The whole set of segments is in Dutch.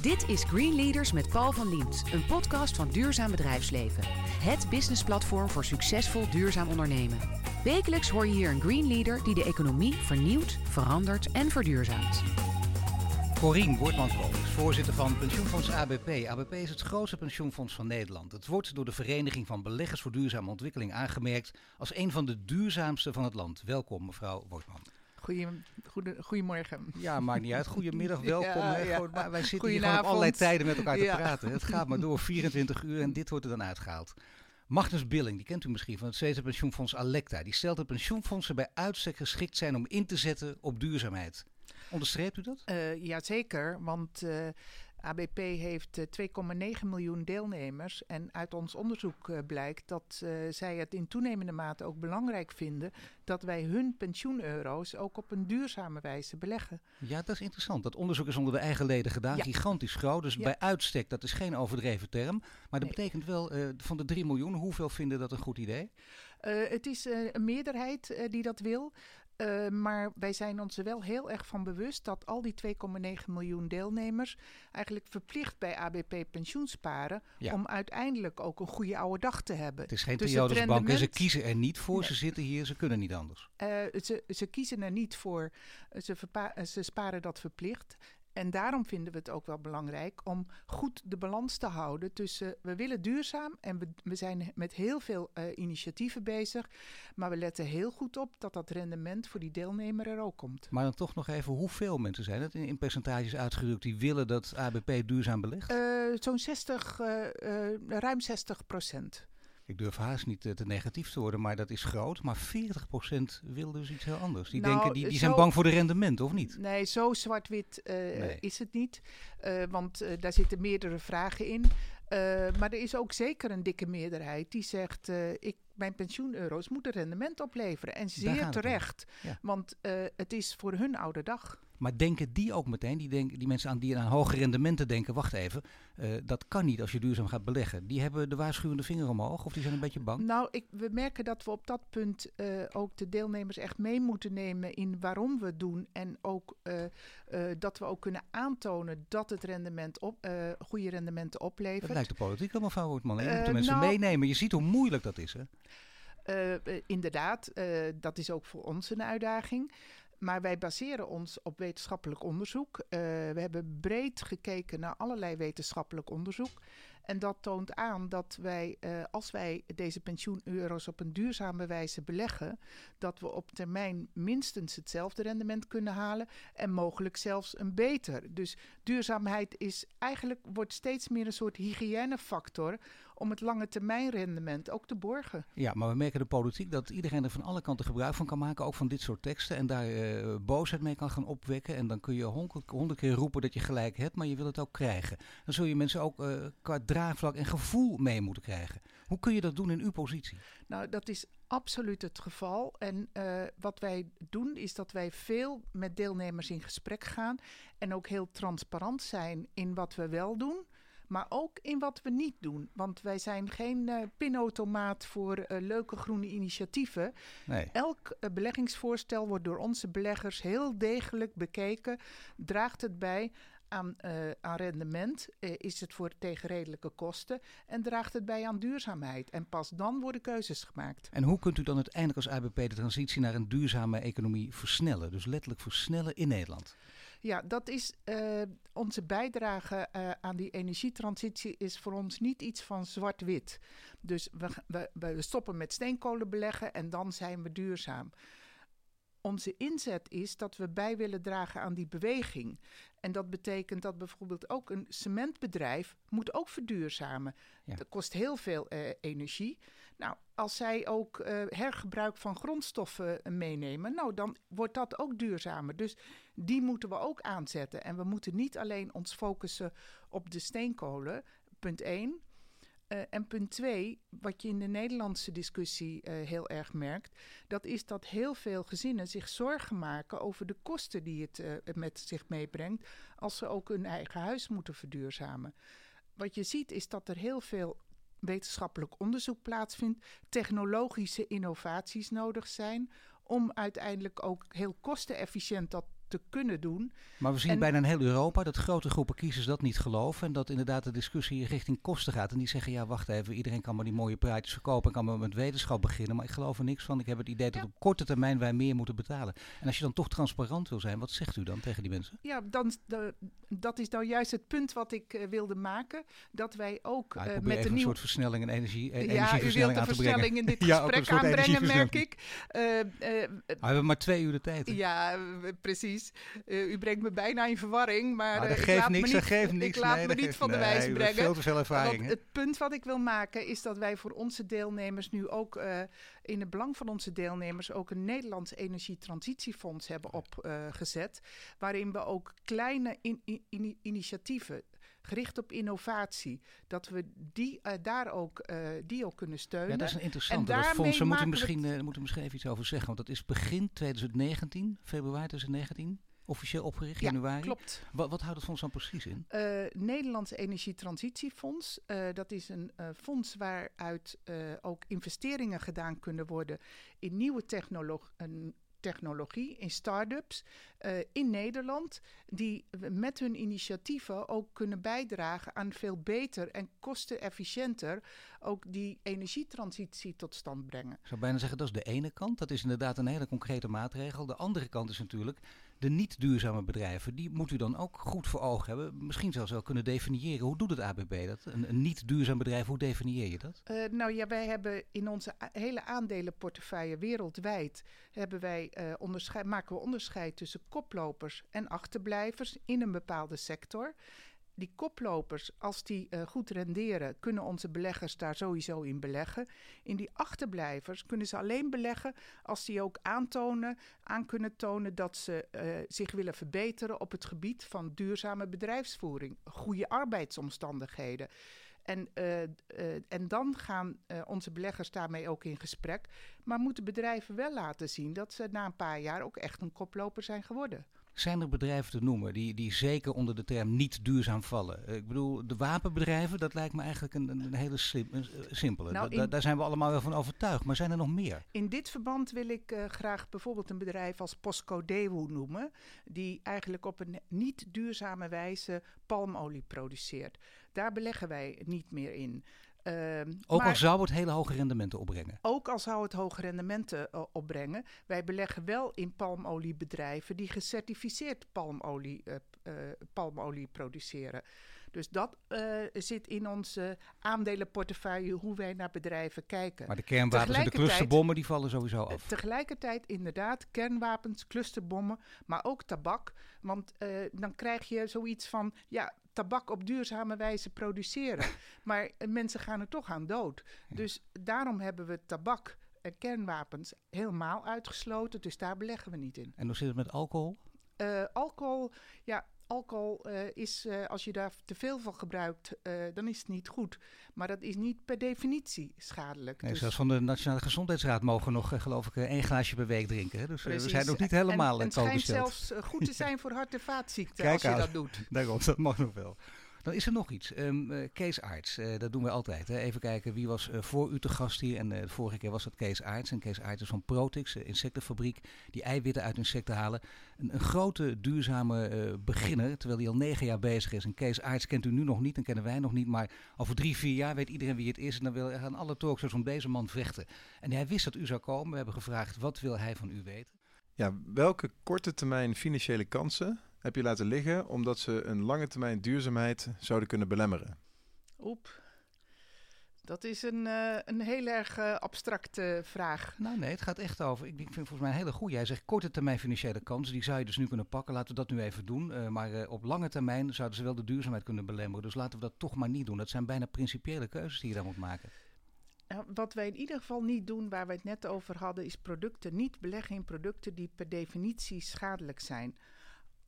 Dit is Green Leaders met Paul van Liemt, een podcast van Duurzaam Bedrijfsleven. Het businessplatform voor succesvol duurzaam ondernemen. Wekelijks hoor je hier een Green Leader die de economie vernieuwt, verandert en verduurzaamt. Corien Wortman-Kool voorzitter van pensioenfonds ABP. ABP is het grootste pensioenfonds van Nederland. Het wordt door de Vereniging van Beleggers voor Duurzame Ontwikkeling aangemerkt als een van de duurzaamste van het land. Welkom, mevrouw Wortman. Goeie, goede, goedemorgen. Ja, maakt niet uit. Goedemiddag, welkom. Ja, ja. Gewoon, maar wij zitten hier gewoon op allerlei tijden met elkaar te Ja. praten. Het gaat maar door, 24 uur en dit wordt er dan uitgehaald. Magnus Billing, die kent u misschien van het Zweedse pensioenfonds Alecta. Die stelt dat pensioenfondsen bij uitstek geschikt zijn om in te zetten op duurzaamheid. Onderstreept u dat? Eh jazeker, want eh, ABP heeft eh, 2,9 miljoen deelnemers. En uit ons onderzoek eh, blijkt dat eh, zij het in toenemende mate ook belangrijk vinden dat wij hun pensioeneuro's ook op een duurzame wijze beleggen. Ja, dat is interessant. Dat onderzoek is onder de eigen leden gedaan, Ja. gigantisch groot. Dus Ja. bij uitstek, dat is geen overdreven term. Maar dat Nee. betekent wel, eh, van de 3 miljoen, hoeveel vinden dat een goed idee? Eh, het is eh, een meerderheid eh, die dat wil. Eh, maar wij zijn ons er wel heel erg van bewust dat al die 2,9 miljoen deelnemers eigenlijk verplicht bij ABP pensioensparen Ja. om uiteindelijk ook een goede oude dag te hebben. Het is geen Dus periodesbank en ze kiezen er niet voor. Nee. Ze zitten hier, ze kunnen niet anders. Eh, ze, ze kiezen er niet voor, ze, ze sparen dat verplicht. En daarom vinden we het ook wel belangrijk om goed de balans te houden tussen we willen duurzaam en we, we zijn met heel veel eh, initiatieven bezig, maar we letten heel goed op dat dat rendement voor die deelnemer er ook komt. Maar dan toch nog even, hoeveel mensen zijn het in, in percentages uitgedrukt die willen dat ABP duurzaam belegt? Eh, Zo'n 60, eh, ruim 60 procent. Ik durf haast niet eh, te negatief te worden, maar dat is groot. Maar 40% wil dus iets heel anders. Die, Nou, denken, die, die zijn bang voor de rendement, of niet? Nee, zo zwart-wit eh, Nee. is het niet. Eh, want daar zitten meerdere vragen in. Maar er is ook zeker een dikke meerderheid die zegt: ik, mijn pensioeneuro's moeten rendement opleveren. En zeer terecht, Ja. want eh, het is voor hun oude dag. Maar denken die ook meteen, die, denken, die mensen aan die aan hoge rendementen denken, wacht even, eh, dat kan niet als je duurzaam gaat beleggen. Die hebben de waarschuwende vinger omhoog of die zijn een beetje bang? Nou, ik, we merken dat we op dat punt eh, ook de deelnemers echt mee moeten nemen in waarom we het doen. En ook dat we ook kunnen aantonen dat het rendement op, goede rendementen Dat oplevert. lijkt de politiek allemaal van Wortman. Je moet de mensen nou- meenemen. Je ziet hoe moeilijk dat is. Hè? Eh, eh, inderdaad, eh, dat is ook voor ons een uitdaging. Maar wij baseren ons op wetenschappelijk onderzoek. We hebben breed gekeken naar allerlei wetenschappelijk onderzoek. En dat toont aan dat wij, eh, als wij deze pensioeneuro's op een duurzame wijze beleggen, dat we op termijn minstens hetzelfde rendement kunnen halen en mogelijk zelfs een beter. Dus duurzaamheid is eigenlijk wordt steeds meer een soort hygiënefactor om het lange termijn rendement ook te borgen. Ja, maar we merken de politiek dat iedereen er van alle kanten gebruik van kan maken, ook van dit soort teksten. En daar eh, boosheid mee kan gaan opwekken. En dan kun je honderd, keer roepen dat je gelijk hebt, maar je wil het ook krijgen. Dan zul je mensen ook eh, qua draagvlak en gevoel mee moeten krijgen. Hoe kun je dat doen in uw positie? Nou, dat is absoluut het geval. En eh, wat wij doen is dat wij veel met deelnemers in gesprek gaan en ook heel transparant zijn in wat we wel doen. Maar ook in wat we niet doen. Want wij zijn geen eh, pinautomaat voor eh, leuke groene initiatieven. Nee. Elk beleggingsvoorstel wordt door onze beleggers heel degelijk bekeken. Draagt het bij aan, eh, aan rendement? Eh, is het voor tegen redelijke kosten? En draagt het bij aan duurzaamheid? En pas dan worden keuzes gemaakt. En hoe kunt u dan uiteindelijk als ABP de transitie naar een duurzame economie versnellen? Dus letterlijk versnellen in Nederland. Ja, dat is eh, onze bijdrage aan die energietransitie is voor ons niet iets van zwart-wit. Dus we, we, we stoppen met steenkolen beleggen en dan zijn we duurzaam. Onze inzet is dat we bij willen dragen aan die beweging. En dat betekent dat bijvoorbeeld ook een cementbedrijf moet ook verduurzamen. Ja. Dat kost heel veel eh, energie. Nou, als zij ook eh, hergebruik van grondstoffen eh, meenemen, nou, dan wordt dat ook duurzamer. Dus die moeten we ook aanzetten. En we moeten niet alleen ons focussen op de steenkolen, punt 1. Eh, en punt twee, wat je in de Nederlandse discussie eh, heel erg merkt, dat is dat heel veel gezinnen zich zorgen maken over de kosten die het eh, met zich meebrengt als ze ook hun eigen huis moeten verduurzamen. Wat je ziet is dat er heel veel wetenschappelijk onderzoek plaatsvindt, technologische innovaties nodig zijn om uiteindelijk ook heel kostenefficiënt dat te kunnen doen. Maar we zien En- bijna in heel Europa dat grote groepen kiezers dat niet geloven. En dat inderdaad de discussie richting kosten gaat. En die zeggen, ja wacht even, iedereen kan maar die mooie praatjes verkopen. en kan maar met wetenschap beginnen. Maar ik geloof er niks van. Ik heb het idee dat Ja. op korte termijn wij meer moeten betalen. En als je dan toch transparant wil zijn, wat zegt u dan tegen die mensen? Ja, dan, de- dat is nou juist het punt wat ik eh, wilde maken. Dat wij ook Nou, eh, met een nieuwe... soort versnelling en energie, eh, Ja, u wilt brengen. versnelling in dit Ja, een gesprek aanbrengen, merk ik. Eh, eh, we hebben maar twee uur de tijd. hè? Ja, eh, precies. Eh, u brengt me bijna in verwarring, maar Maar dat ik geeft niks, me dat niet, geeft niks. Ik laat Nee, me niet van de nee, wijs brengen. veel te veel ervaring. Want het punt wat ik wil maken is dat wij voor onze deelnemers nu ook eh, in het belang van onze deelnemers ook een Nederlands energietransitiefonds hebben opgezet. waarin we ook kleine in- in- in- initiatieven gericht op innovatie, dat we die, eh, daar ook, eh, die ook kunnen steunen. Ja, dat is een interessante. En Dat daarmee fonds, daar moeten we misschien, eh, moeten misschien even iets over zeggen. Want dat is begin 2019, februari 2019, officieel opgericht, Ja, januari. Klopt. Wat, wat houdt het fonds dan precies in? Eh Nederlands Energietransitiefonds. dat is een fonds waaruit ook investeringen gedaan kunnen worden in nieuwe technolog een technologie, in start-ups eh, in Nederland, die met hun initiatieven ook kunnen bijdragen aan veel beter en kostenefficiënter ook die energietransitie tot stand brengen. Ik zou bijna zeggen, dat is de ene kant. Dat is inderdaad een hele concrete maatregel. De andere kant is natuurlijk de niet duurzame bedrijven. Die moet u dan ook goed voor ogen hebben. Misschien zelfs wel kunnen definiëren. Hoe doet het ABB dat? Een, niet duurzaam bedrijf, hoe definieer je dat? Eh, nou ja, wij hebben in onze hele aandelenportefeuille wereldwijd hebben wij, eh, maken we onderscheid tussen koplopers en achterblijvers in een bepaalde sector. Die koplopers, als die eh, goed renderen, kunnen onze beleggers daar sowieso in beleggen. In die achterblijvers kunnen ze alleen beleggen als die ook aantonen, aan kunnen tonen dat ze eh, zich willen verbeteren op het gebied van duurzame bedrijfsvoering, goede arbeidsomstandigheden. En, eh, en dan gaan onze beleggers daarmee ook in gesprek. Maar moeten bedrijven wel laten zien dat ze na een paar jaar ook echt een koploper zijn geworden. Zijn er bedrijven te noemen die, die zeker onder de term niet duurzaam vallen? Eh, Ik bedoel, de wapenbedrijven, dat lijkt me eigenlijk een, een hele sim- een, simpele. Nou, da- daar zijn we allemaal wel van overtuigd. Maar zijn er nog meer? In dit verband wil ik eh, graag bijvoorbeeld een bedrijf als Posco Daewoo noemen, die eigenlijk op een niet duurzame wijze palmolie produceert. Daar beleggen wij niet meer in. Ehm, Ook maar al zou het hele hoge rendementen opbrengen. ook al zou het hoge rendementen eh, opbrengen, wij beleggen wel in palmoliebedrijven die gecertificeerd palmolie, eh, eh, palmolie produceren. Dus dat eh, zit in onze aandelenportefeuille, hoe wij naar bedrijven kijken. Maar de kernwapens en de clusterbommen die vallen sowieso Eh, af. Tegelijkertijd inderdaad kernwapens, clusterbommen, maar ook tabak. Want eh, dan krijg je zoiets van, ja, tabak op duurzame wijze produceren. maar eh, mensen gaan er toch aan dood. Ja. Dus daarom hebben we tabak en kernwapens helemaal uitgesloten. Dus daar beleggen we niet in. En hoe zit het met alcohol? Eh, alcohol, ja, alcohol eh, is, eh, als je daar te veel van gebruikt, eh, dan is het niet goed. Maar dat is niet per definitie schadelijk. Nee, Dus- zelfs van de Nationale Gezondheidsraad mogen nog, geloof ik, één glaasje per week drinken. Hè? Dus we zijn nog niet En- helemaal en, in het schijnt zelfs goed te zijn voor hart- en vaatziekten Kijk als je aan. dat doet. Daarom, dat mag nog wel. Dan is er nog iets. Eh, Kees Aarts, eh, dat doen we altijd. Hè. Even kijken wie was eh, voor u te gast hier. En de vorige keer was dat Kees Aarts. En Kees Aarts is van Protix, een insectenfabriek, die eiwitten uit insecten halen. Een, een grote, duurzame beginner, terwijl hij al negen jaar bezig is. En Kees Aarts kent u nu nog niet en kennen wij nog niet. Maar over drie, vier jaar weet iedereen wie het is. En dan wil gaan alle talkshows om deze man vechten. En hij wist dat u zou komen. We hebben gevraagd, wat wil hij van u weten? Ja, welke korte termijn financiële kansen heb je laten liggen omdat ze een lange termijn duurzaamheid zouden kunnen belemmeren? Oep. Dat is een, eh, een heel erg eh, abstracte vraag. Nou nee, het gaat echt over. Ik, ik vind het volgens mij een hele goede. Hij zegt korte termijn financiële kansen, die zou je dus nu kunnen pakken. Laten we dat nu even doen. Eh, maar eh, op lange termijn zouden ze wel de duurzaamheid kunnen belemmeren. Dus laten we dat toch maar niet doen. Dat zijn bijna principiële keuzes die je daar moet maken. Wat wij in ieder geval niet doen, waar we het net over hadden, is producten niet beleggen in producten die per definitie schadelijk zijn.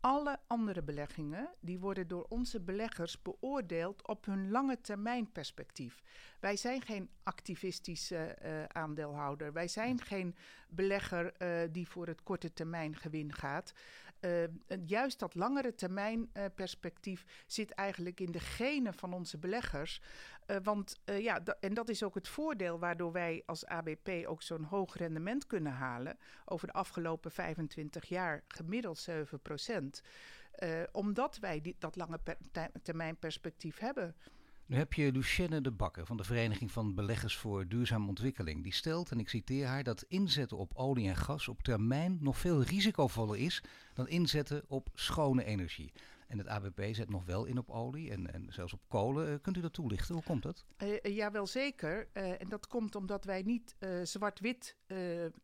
Alle andere beleggingen die worden door onze beleggers beoordeeld op hun lange termijn perspectief. Wij zijn geen activistische eh, aandeelhouder. Wij zijn geen belegger eh, die voor het korte termijn gewin gaat. uh, juist dat langere termijn perspectief zit eigenlijk in de genen van onze beleggers. Uh, want ja, en dat is ook het voordeel waardoor wij als ABP ook zo'n hoog rendement kunnen halen. Over de afgelopen 25 jaar gemiddeld 7 procent. omdat wij die, dat lange termijn perspectief hebben. Nu heb je Lucienne de Bakker van de Vereniging van Beleggers voor Duurzame Ontwikkeling. Die stelt, en ik citeer haar, dat inzetten op olie en gas op termijn nog veel risicovoller is dan inzetten op schone energie. En het ABP zet nog wel in op olie en, en zelfs op kolen. Uh, kunt u dat toelichten? Hoe komt dat? Uh, ja, wel zeker. En dat komt omdat wij niet zwart-wit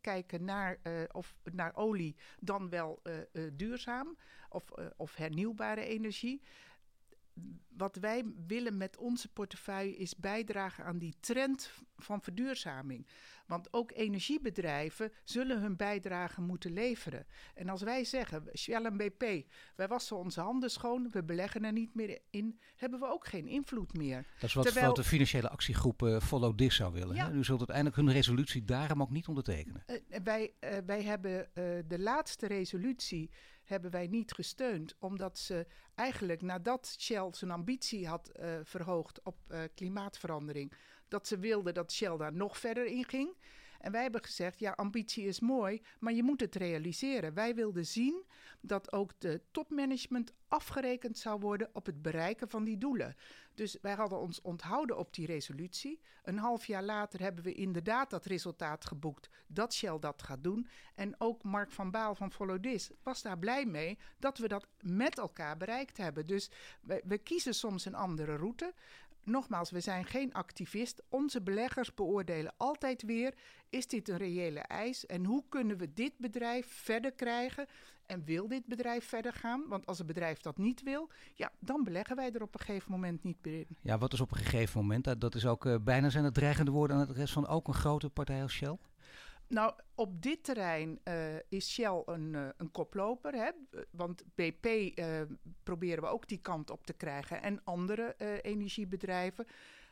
kijken naar, of naar olie, dan wel duurzaam of, of hernieuwbare energie wat wij willen met onze portefeuille is bijdragen aan die trend van verduurzaming. Want ook energiebedrijven zullen hun bijdrage moeten leveren. En als wij zeggen, Shell en BP, wij wassen onze handen schoon, we beleggen er niet meer in, hebben we ook geen invloed meer. Dat is wat, Terwijl, wat de financiële actiegroep uh, Follow This zou willen. Ja. Hè? U zult uiteindelijk hun resolutie daarom ook niet ondertekenen. Uh, wij, uh, wij hebben de laatste resolutie hebben wij niet gesteund. Omdat ze eigenlijk nadat Shell zijn ambitie had uh, verhoogd op uh, klimaatverandering, dat ze wilden dat Shell daar nog verder in ging. En wij hebben gezegd, ja, ambitie is mooi, maar je moet het realiseren. Wij wilden zien dat ook de topmanagement afgerekend zou worden op het bereiken van die doelen. Dus wij hadden ons onthouden op die resolutie. Een half jaar later hebben we inderdaad dat resultaat geboekt dat Shell dat gaat doen. En ook Mark van Baal van Follow This was daar blij mee dat we dat met elkaar bereikt hebben. Dus we, we kiezen soms een andere route nogmaals, we zijn geen activist. Onze beleggers beoordelen altijd weer: is dit een reële eis en hoe kunnen we dit bedrijf verder krijgen? En wil dit bedrijf verder gaan? Want als het bedrijf dat niet wil, ja, dan beleggen wij er op een gegeven moment niet meer in. Ja, wat is op een gegeven moment? Dat is ook uh, bijna zijn het dreigende woorden aan het rest van ook een grote partij als Shell? Nou, op dit terrein uh, is Shell een, uh, een koploper. Hè? Want BP uh, proberen we ook die kant op te krijgen. En andere energiebedrijven.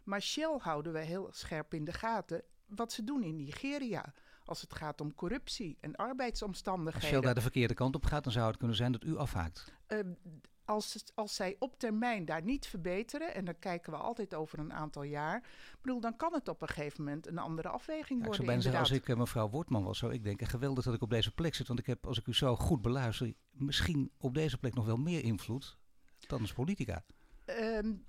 Maar Shell houden we heel scherp in de gaten. Wat ze doen in Nigeria. Als het gaat om corruptie en arbeidsomstandigheden. Als Shell daar de verkeerde kant op gaat, dan zou het kunnen zijn dat u afhaakt als, als zij op termijn daar niet verbeteren, en dan kijken we altijd over een aantal jaar, bedoel, dan kan het op een gegeven moment een andere afweging worden. Ik zou bijna zeggen, als ik uh, mevrouw Wortman was, zou ik denken, geweldig dat ik op deze plek zit, want ik heb, als ik u zo goed beluister, misschien op deze plek nog wel meer invloed dan als politica. Um,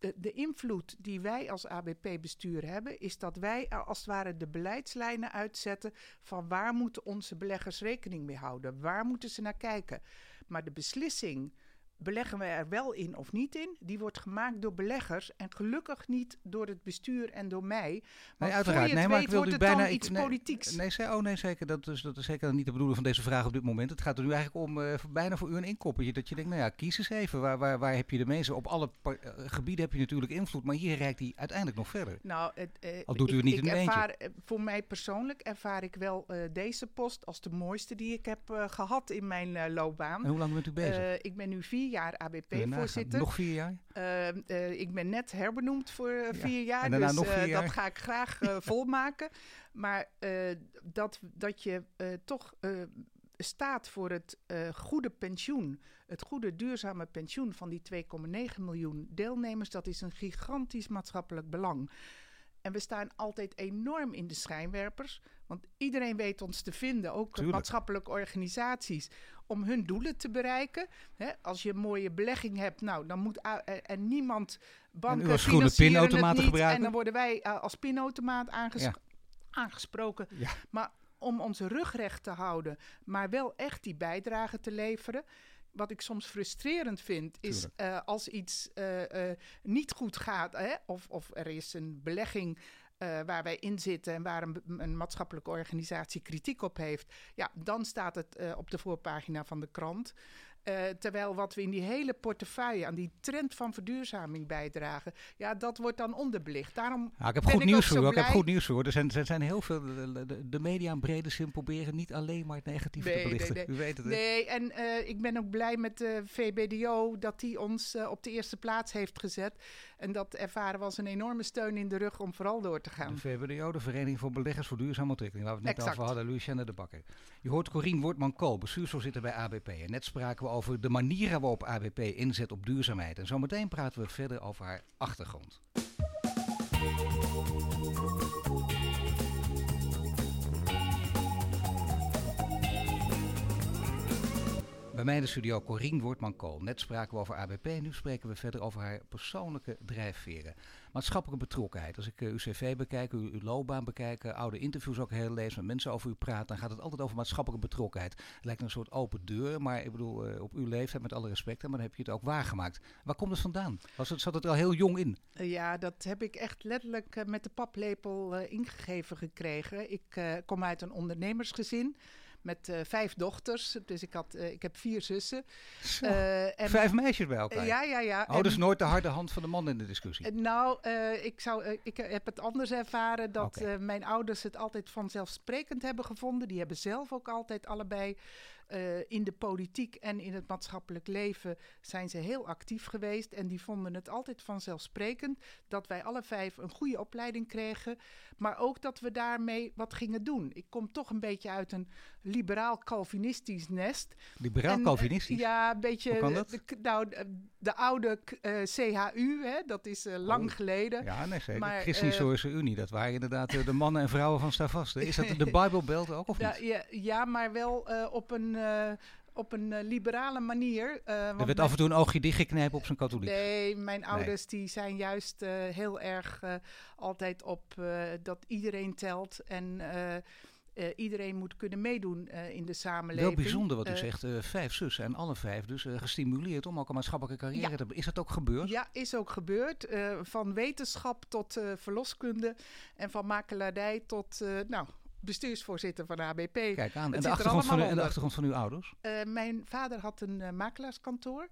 de, de, invloed die wij als ABP-bestuur hebben, is dat wij als het ware de beleidslijnen uitzetten van waar moeten onze beleggers rekening mee houden, waar moeten ze naar kijken. Maar de beslissing beleggen we er wel in of niet in, die wordt gemaakt door beleggers en gelukkig niet door het bestuur en door mij. nee, uiteraard. nee, maar ik wil u bijna iets nee, politieks. Nee, nee, oh nee, zeker. Dat is, dat is zeker niet de bedoeling van deze vraag op dit moment. Het gaat er nu eigenlijk om uh, bijna voor u een inkoppertje. Dat je denkt, nou ja, kies eens even. Waar, waar, waar heb je de mensen? Op alle uh, gebieden heb je natuurlijk invloed, maar hier reikt hij uiteindelijk nog verder. Nou, het, uh, Al doet u het niet ik in ervaar, Voor mij persoonlijk ervaar ik wel deze post als de mooiste die ik heb gehad in mijn loopbaan. En hoe lang bent u bezig? ik ben nu vier jaar ABP voorzitter. Nog vier jaar? Uh, uh, ik ben net herbenoemd voor uh, vier jaar. En daarna dus nog vier jaar. dat ga ik graag volmaken. Maar dat, dat je toch staat voor het goede pensioen, het goede duurzame pensioen van die 2,9 miljoen deelnemers, dat is een gigantisch maatschappelijk belang. En we staan altijd enorm in de schijnwerpers. Want iedereen weet ons te vinden, ook Tuurlijk. maatschappelijke organisaties, om hun doelen te bereiken. als je een mooie belegging hebt, nou, dan moet en niemand banken en pinautomaten gebruiken. En dan worden wij uh, als pinautomaat aanges ja. aangesproken. Ja. Maar om onze rug recht te houden, maar wel echt die bijdrage te leveren wat ik soms frustrerend vind, is uh, als iets uh, uh, niet goed gaat, hè, of, of er is een belegging waar wij in zitten en waar een, een, maatschappelijke organisatie kritiek op heeft, ja, dan staat het op de voorpagina van de krant. Uh, terwijl wat we in die hele portefeuille aan die trend van verduurzaming bijdragen, ja, dat wordt dan onderbelicht. Daarom ja, ik heb goed ik nieuws voor. Ik heb goed nieuws voor. Er zijn, er zijn heel veel. De, media in brede zin proberen niet alleen maar het negatieve Nee, te belichten. nee. U weet het. Nee, en eh, ik ben ook blij met de VBDO dat die ons eh, op de eerste plaats heeft gezet. En dat ervaren we als een enorme steun in de rug om vooral door te gaan. De VBDO, de Vereniging voor Beleggers voor Duurzame Ontwikkeling, waar we het net Exact. over hadden, Lucienne de Bakker. Je hoort Corien Wortman-Kool, bestuursvoorzitter bij ABP. En net spraken we over de manieren waarop ABP inzet op duurzaamheid. En zometeen praten we verder over haar achtergrond. Bij mij in de studio Corien Wortman-Kool. Net spraken we over ABP nu spreken we verder over haar persoonlijke drijfveren. Maatschappelijke betrokkenheid. Als ik eh, uw cv bekijk, uw, loopbaan bekijk, eh, oude interviews ook heel lees, met mensen over u praat, dan gaat het altijd over maatschappelijke betrokkenheid. Het lijkt een soort open deur, maar ik bedoel, eh, op uw leeftijd, met alle respect, maar dan heb je het ook waargemaakt. Waar komt het vandaan? Was het, zat het al heel jong in? Ja, dat heb ik echt letterlijk met de paplepel ingegeven gekregen. Ik kom uit een ondernemersgezin met eh, vijf dochters. Dus ik, had, eh, ik heb vier zussen. Eh, en, Vijf meisjes bij elkaar. ja, ja, ja. Oh, En- dus nooit de harde hand van de man in de discussie. Nou, ik, zou, ik heb het anders ervaren dat mijn ouders het altijd vanzelfsprekend hebben gevonden. Die hebben zelf ook altijd allebei eh, in de politiek en in het maatschappelijk leven zijn ze heel actief geweest. En die vonden het altijd vanzelfsprekend dat wij alle vijf een goede opleiding kregen. Maar ook dat we daarmee wat gingen doen. Ik kom toch een beetje uit een liberaal-Calvinistisch nest. Liberaal En, Calvinistisch. eh, ja, een beetje. De, nou, de, de oude eh, CHU, hè, dat is lang Oh. geleden. Ja, nee, zeker. Maar, Christen-Historische Unie, dat waren inderdaad de mannen en vrouwen van Stavast. Is dat de Bible Belt ook of Ja, niet? ja, ja, maar wel op een, op een eh, liberale manier. eh, Er werd mijn- af en toe een oogje dichtgeknijpen op zijn katholiek. Nee, mijn ouders die zijn juist eh, heel erg eh, altijd op eh, dat iedereen telt en eh, eh, iedereen moet kunnen meedoen eh, in de samenleving. Wel bijzonder wat u Eh, zegt. eh, vijf zussen en alle vijf dus eh, gestimuleerd om ook een maatschappelijke carrière Ja. te hebben. Is dat ook gebeurd? Ja, is ook gebeurd. eh, van wetenschap tot eh, verloskunde en van makelaardij tot, eh, nou, bestuursvoorzitter van ABP. Kijk aan. En de, er achtergrond van, u- allemaal en de achtergrond van uw ouders? Eh, mijn vader had een eh, makelaarskantoor.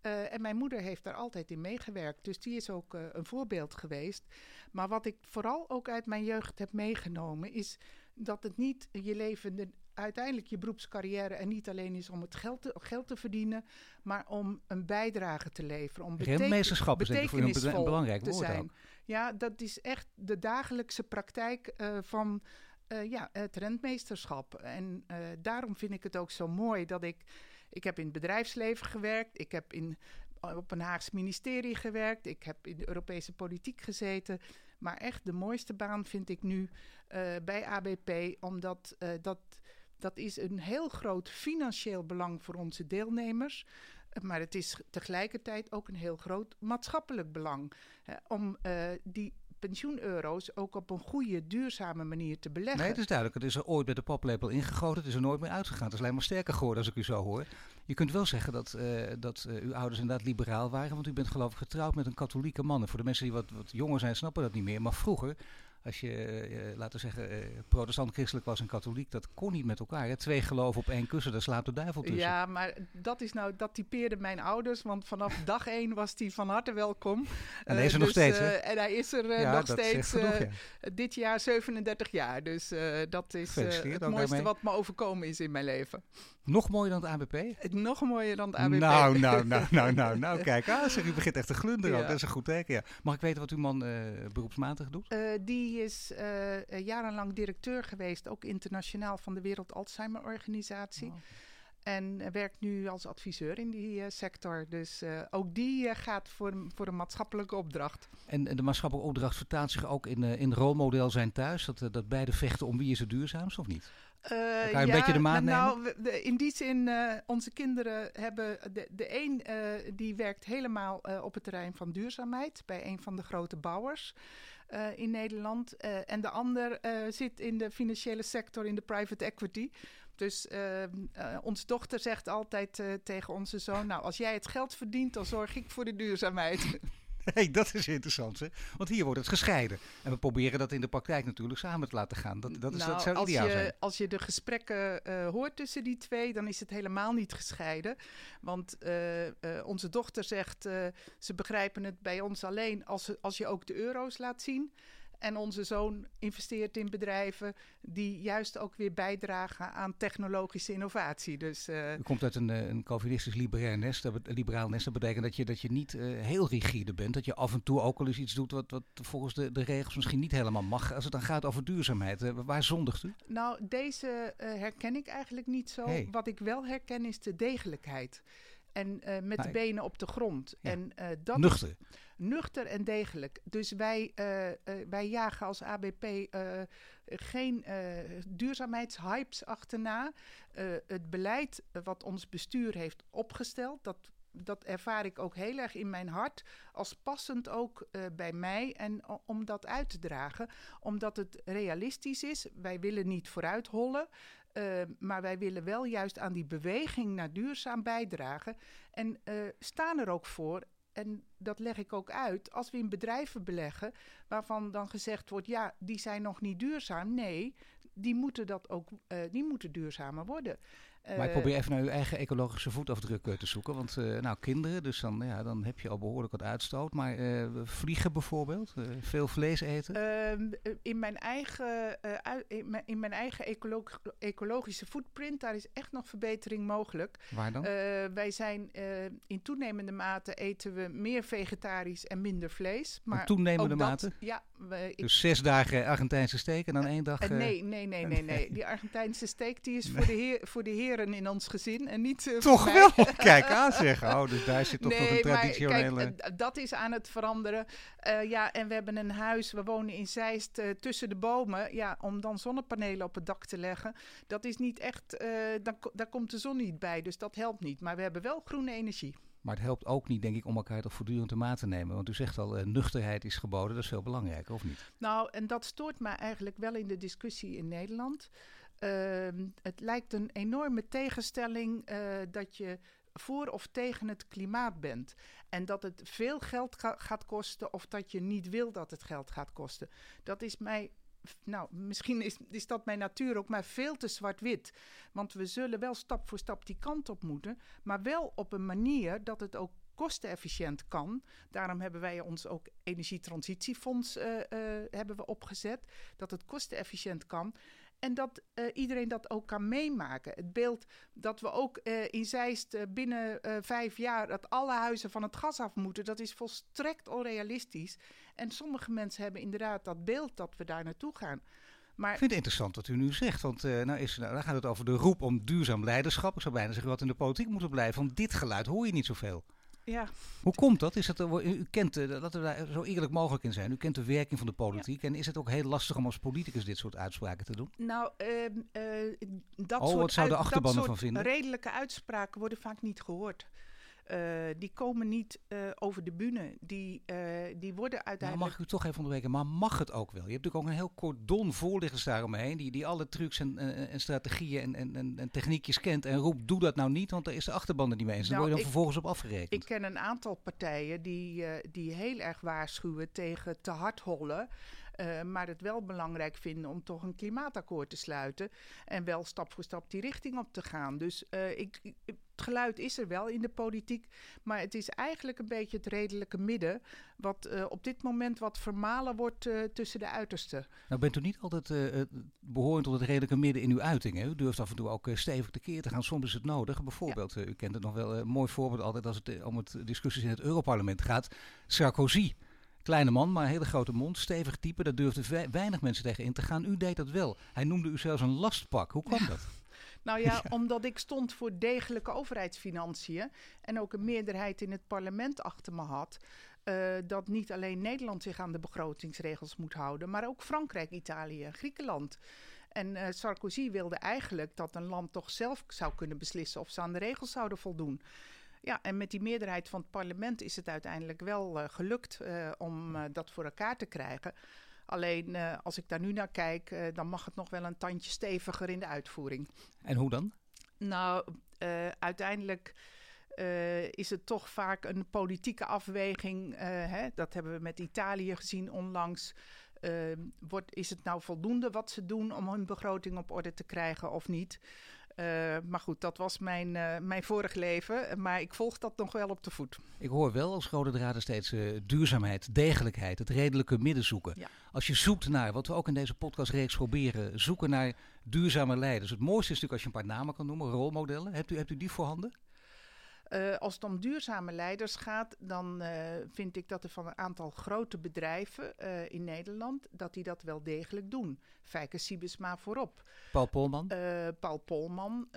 eh, en mijn moeder heeft daar altijd in meegewerkt. Dus die is ook een voorbeeld geweest. Maar wat ik vooral ook uit mijn jeugd heb meegenomen, is dat het niet je leven, de- uiteindelijk je beroepscarrière, en niet alleen is om het geld te, geld te verdienen, maar om een bijdrage te leveren. Om beteken- Rentmeesterschap is voor een, belangrijk woord zijn. ook. Ja, dat is echt de dagelijkse praktijk van eh, ja, het rentmeesterschap. En eh, daarom vind ik het ook zo mooi dat ik... Ik heb in het bedrijfsleven gewerkt. Ik heb in, op een Haags ministerie gewerkt. Ik heb in de Europese politiek gezeten. Maar echt de mooiste baan vind ik nu eh, bij ABP. Omdat dat, dat is een heel groot financieel belang voor onze deelnemers. Maar het is tegelijkertijd ook een heel groot maatschappelijk belang. hè, om die pensioeneuro's ook op een goede, duurzame manier te beleggen. Nee, het is duidelijk. Het is er ooit met de paplepel ingegoten. Het is er nooit meer uitgegaan. Het is alleen maar sterker geworden als ik u zo hoor. Je kunt wel zeggen dat, eh, dat eh, uw ouders inderdaad liberaal waren. Want u bent geloof ik getrouwd met een katholieke man. En voor de mensen die wat, wat jonger zijn snappen dat niet meer. Maar vroeger, als je, eh, laten we zeggen, eh, protestant-christelijk was en katholiek. Dat kon niet met elkaar. Hè? Twee geloven op één kussen, daar slaapt de duivel tussen. Ja, maar dat is nou, dat typeerde mijn ouders, want vanaf dag één was hij van harte welkom. En hij Eh, is er nog dus, steeds, hè? eh, en hij is er eh, Ja, nog steeds zegt genoeg, eh, ja. dit jaar 37 jaar. Dus eh, dat is eh, het mooiste wat me overkomen is in mijn leven. Nog mooier dan het ABP? Het Nog mooier dan de ABP. Nou, nou, nou, nou, nou, nou, kijk. Ah, zeg, u begint echt te glunderen. Ja. Dat is een goed teken, ja. Mag ik weten wat uw man eh, beroepsmatig doet? Eh, die is eh, eh, jarenlang directeur geweest, ook internationaal van de Wereld Alzheimer Organisatie. Oh. En eh, werkt nu als adviseur in die sector. Dus ook die gaat voor, een- voor een maatschappelijke opdracht. En, en de maatschappelijke opdracht vertaalt zich ook in, in rolmodel zijn thuis? Dat, dat beide vechten om wie is het duurzaamst of niet? Kan je een beetje de maat nou, we- de- in die zin, onze kinderen hebben... De, de een die werkt helemaal op het terrein van duurzaamheid... bij een van de grote bouwers eh, in Nederland. Eh, en de ander eh, zit in de financiële sector, in de private equity... Dus onze dochter zegt altijd tegen onze zoon... nou, als jij het geld verdient, dan zorg ik voor de duurzaamheid. hey, dat is interessant, hè? Want hier wordt het gescheiden. En we proberen dat in de praktijk natuurlijk samen te laten gaan. Dat, dat, is, Nou, dat zou als ideaal je, zijn. Als je de gesprekken eh, hoort tussen die twee, dan is het helemaal niet gescheiden. Want eh, eh, onze dochter zegt, ze begrijpen het bij ons alleen als, als je ook de euro's laat zien. En onze zoon investeert in bedrijven die juist ook weer bijdragen aan technologische innovatie. Dus eh, U komt uit een, eh, een Calvinistisch liberair nest, dat liberaal nest. Dat betekent dat je, dat je niet eh, heel rigide bent. Dat je af en toe ook wel eens iets doet wat, wat volgens de, de regels misschien niet helemaal mag. Als het dan gaat over duurzaamheid, waar zondigt u? nou, deze herken ik eigenlijk niet zo. Hey. Wat ik wel herken is de degelijkheid. En met Nou, de benen op de grond. Ja. En dat is Nuchter. en degelijk. Dus wij, eh, eh, wij jagen als ABP eh, geen duurzaamheidshypes achterna. Het beleid wat ons bestuur heeft opgesteld, dat, dat ervaar ik ook heel erg in mijn hart als passend ook bij mij en om dat uit te dragen. Omdat het realistisch is. Wij willen niet vooruit hollen. maar wij willen wel juist aan die beweging naar duurzaam bijdragen. En staan er ook voor en dat leg ik ook uit, als we in bedrijven beleggen, waarvan dan gezegd wordt, ja, die zijn nog niet duurzaam. Nee, die moeten, dat ook, eh, die moeten duurzamer worden. Maar ik Eh, probeer even naar uw eigen ecologische voetafdruk eh, te zoeken. Want eh, nou, kinderen, dus dan, ja, dan heb je al behoorlijk wat uitstoot. Maar eh, vliegen bijvoorbeeld, veel vlees eten. Ehm, eh, in mijn eigen, in mijn, in mijn eigen ecolo- ecologische footprint, daar is echt nog verbetering mogelijk. waar dan? Wij zijn in toenemende mate eten we meer vegetarisch en minder vlees. Maar In toenemende dat- mate? Ja, we, dus zes dagen Argentijnse steak en dan één dag... Nee, nee, nee, nee, nee. Die Argentijnse steak die is voor, de heer, voor de heren in ons gezin en niet eh, Toch wel? Kijk aan zeggen. Oh, dus daar zit toch nog een Nee, maar traditionele... kijk, dat is aan het veranderen. Eh, ja, en we hebben een huis, we wonen in Zeist eh, tussen de bomen. Ja, om dan zonnepanelen op het dak te leggen, dat is niet echt, eh, dan, daar komt de zon niet bij, dus dat helpt niet. Maar we hebben wel groene energie. Maar het helpt ook niet, denk ik, om elkaar toch voortdurend de maat te nemen. Want u zegt al, eh, nuchterheid is geboden, dat is veel belangrijker, of niet? Nou, en dat stoort mij eigenlijk wel in de discussie in Nederland. Ehm, het lijkt een enorme tegenstelling eh, dat je voor of tegen het klimaat bent. En dat het veel geld ga- gaat kosten of dat je niet wil dat het geld gaat kosten. Dat is mij. Nou, misschien is, is dat mijn natuur ook, maar veel te zwart-wit. Want we zullen wel stap voor stap die kant op moeten, maar wel op een manier dat het ook kostenefficiënt kan. Daarom hebben wij ons ook energietransitiefonds eh, eh, hebben we opgezet. Dat het kostenefficiënt kan. En dat eh, iedereen dat ook kan meemaken. Het beeld dat we ook eh, in Zeist eh, binnen vijf jaar... dat alle huizen van het gas af moeten... dat is volstrekt onrealistisch. En sommige mensen hebben inderdaad dat beeld dat we daar naartoe gaan. Maar Ik vind het interessant wat u nu zegt, want eh, nou is, nou, dan gaat het over de roep om duurzaam leiderschap. Ik zou bijna zeggen wat in de politiek moet blijven, want dit geluid hoor je niet zoveel. Ja, Hoe komt dat? Is het, eh, u kent, eh, laten we daar zo eerlijk mogelijk in zijn, u kent de werking van de politiek. En is het ook heel lastig om als politicus dit soort uitspraken te doen? Nou, ehm, eh, dat Oh, soort, wat zou de vinden? redelijke uitspraken worden vaak niet gehoord. Eh, die komen niet eh, over de bühne. Die, eh, die worden Nou, uiteindelijk... mag ik u toch even onderbreken, maar mag het ook wel? Je hebt natuurlijk ook een heel cordon voorliggers daaromheen, die, die alle trucs en, en, strategieën en, en, en, techniekjes kent en roept, doe dat nou niet, want daar is de achterban er niet mee eens. Daar Nou, word je dan ik- vervolgens op afgerekend. Ik ken een aantal partijen die, die heel erg waarschuwen tegen te hard hollen. Eh, maar het wel belangrijk vinden om toch een klimaatakkoord te sluiten. En wel stap voor stap die richting op te gaan. Dus eh, ik, het geluid is er wel in de politiek. Maar het is eigenlijk een beetje het redelijke midden. Wat eh, op dit moment wat vermalen wordt tussen de uitersten. Nou bent u niet altijd eh, behorend tot het redelijke midden in uw uiting. Hè? U durft af en toe ook stevig tekeer te gaan. Soms is het nodig. Bijvoorbeeld, u kent het nog wel, een mooi voorbeeld altijd als het om het discussies in het Europarlement gaat. Sarkozy. Kleine man, maar een hele grote mond. Stevig type. Daar durfden we- weinig mensen tegen in te gaan. U deed dat wel. Hij noemde u zelfs een lastpak. Hoe kwam dat? Nou ja, omdat ik stond voor degelijke overheidsfinanciën en ook een meerderheid in het parlement achter me had. eh, dat niet alleen Nederland zich aan de begrotingsregels moet houden, maar ook Frankrijk, Italië en Griekenland. En eh, Sarkozy wilde eigenlijk dat een land toch zelf zou kunnen beslissen of ze aan de regels zouden voldoen. Ja, en met die meerderheid van het parlement is het uiteindelijk wel eh, gelukt eh, om eh, dat voor elkaar te krijgen. Alleen als ik daar nu naar kijk, dan mag het nog wel een tandje steviger in de uitvoering. En hoe dan? Nou, uiteindelijk is het toch vaak een politieke afweging. hè? Dat hebben we met Italië gezien onlangs. Wordt, is het nou voldoende wat ze doen om hun begroting op orde te krijgen of niet? Eh, maar goed, dat was mijn, eh, mijn vorig leven. Maar ik volg dat nog wel op de voet. Ik hoor wel als rode draad steeds eh, duurzaamheid, degelijkheid, het redelijke midden zoeken. Ja. Als je zoekt naar, wat we ook in deze podcastreeks proberen, zoeken naar duurzame leiders. Het mooiste is natuurlijk als je een paar namen kan noemen, rolmodellen. Hebt u, hebt u die voorhanden? Eh, als het om duurzame leiders gaat, dan eh, vind ik dat er van een aantal grote bedrijven eh, in Nederland, dat die dat wel degelijk doen. Fijke Siebesma voorop. Paul Polman? Paul Polman,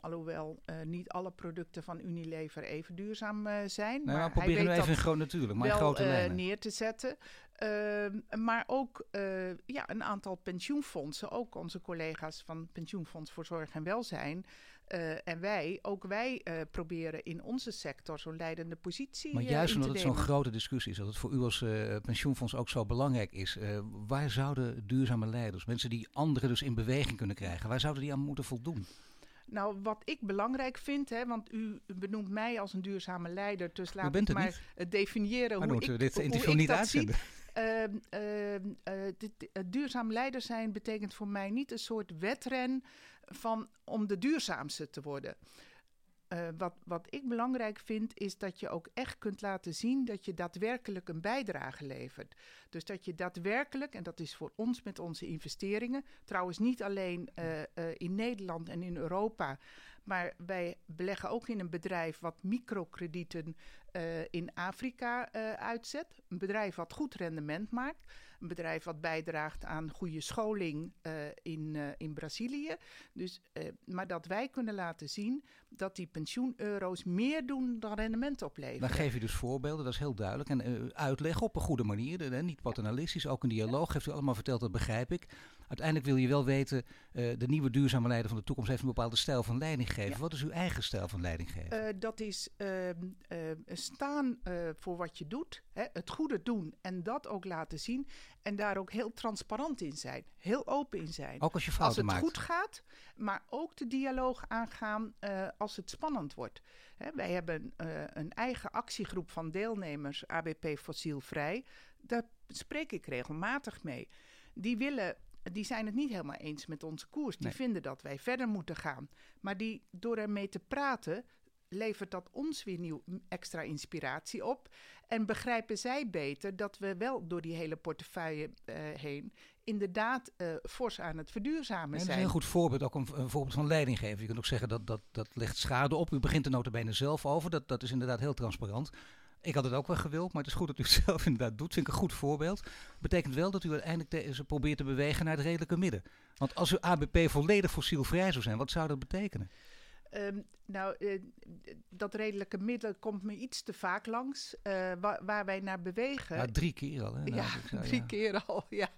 alhoewel niet alle producten van Unilever even duurzaam zijn. nou, maar proberen even groot natuurlijk, maar wel grote lijnen. neer te zetten. Maar ook ja, een aantal pensioenfondsen, ook onze collega's van Pensioenfonds voor Zorg en Welzijn. Eh, en wij, ook wij eh, proberen in onze sector zo'n leidende positie Maar eh, juist omdat het zo'n grote discussie is, dat het voor u als pensioenfonds ook zo belangrijk is. waar zouden duurzame leiders, mensen die anderen dus in beweging kunnen krijgen, waar zouden die aan moeten voldoen? Nou, wat ik belangrijk vind, hè, want u benoemt mij als een duurzame leider, dus laat ik het maar niet. definiëren Maar hoe moeten ik, we dit hoe interview ik niet dat zie. uitzenden? Ehm, eh, dit- het duurzaam leider zijn betekent voor mij niet een soort wedren van om de duurzaamste te worden. Eh, wat, wat ik belangrijk vind, is dat je ook echt kunt laten zien dat je daadwerkelijk een bijdrage levert. Dus dat je daadwerkelijk, en dat is voor ons met onze investeringen, trouwens niet alleen eh, eh, in Nederland en in Europa, maar wij beleggen ook in een bedrijf wat microkredieten eh, in Afrika eh, uitzet. Een bedrijf wat goed rendement maakt. Een bedrijf wat bijdraagt aan goede scholing eh, in, in Brazilië. Dus, maar dat wij kunnen laten zien dat die pensioeneuro's meer doen dan rendement opleveren. Dan geef je dus voorbeelden, dat is heel duidelijk. En uitleg op een goede manier, niet paternalistisch, ook een dialoog. Heeft u allemaal verteld, dat begrijp ik. Uiteindelijk wil je wel weten, eh, de nieuwe duurzame leider van de toekomst heeft een bepaalde stijl van leiding geven. Ja. Wat is uw eigen stijl van leiding geven? Eh, dat is ehm, ehm, staan eh, voor wat je doet, hè, het goede doen en dat ook laten zien. En daar ook heel transparant in zijn, heel open in zijn. ook als je als fouten het maakt. goed gaat, maar ook de dialoog aangaan eh, als het spannend wordt. Hè, wij hebben eh, een eigen actiegroep van deelnemers, ABP Fossielvrij. Daar spreek ik regelmatig mee. Die willen. Die zijn het niet helemaal eens met onze koers. Die Nee. vinden dat wij verder moeten gaan. Maar die, door ermee te praten, levert dat ons weer nieuw extra inspiratie op. En begrijpen zij beter dat we wel door die hele portefeuille eh, heen inderdaad eh, fors aan het verduurzamen Nee, dat is zijn. een heel goed voorbeeld, ook een, een voorbeeld van leiding geven. Je kunt ook zeggen dat dat, dat legt schade op. U begint er notabene zelf over. Dat, dat is inderdaad heel transparant. Ik had het ook wel gewild, maar het is goed dat u het zelf inderdaad doet. Vind ik een goed voorbeeld. Betekent wel dat u uiteindelijk te- ze probeert te bewegen naar het redelijke midden. Want als uw ABP volledig fossielvrij zou zijn, wat zou dat betekenen? Ehm, nou, eh, dat redelijke middel komt me iets te vaak langs. eh, waar, waar wij naar bewegen. Ja, drie keer al. Hè? Nou, ja, zou- drie ja. keer al. Ja.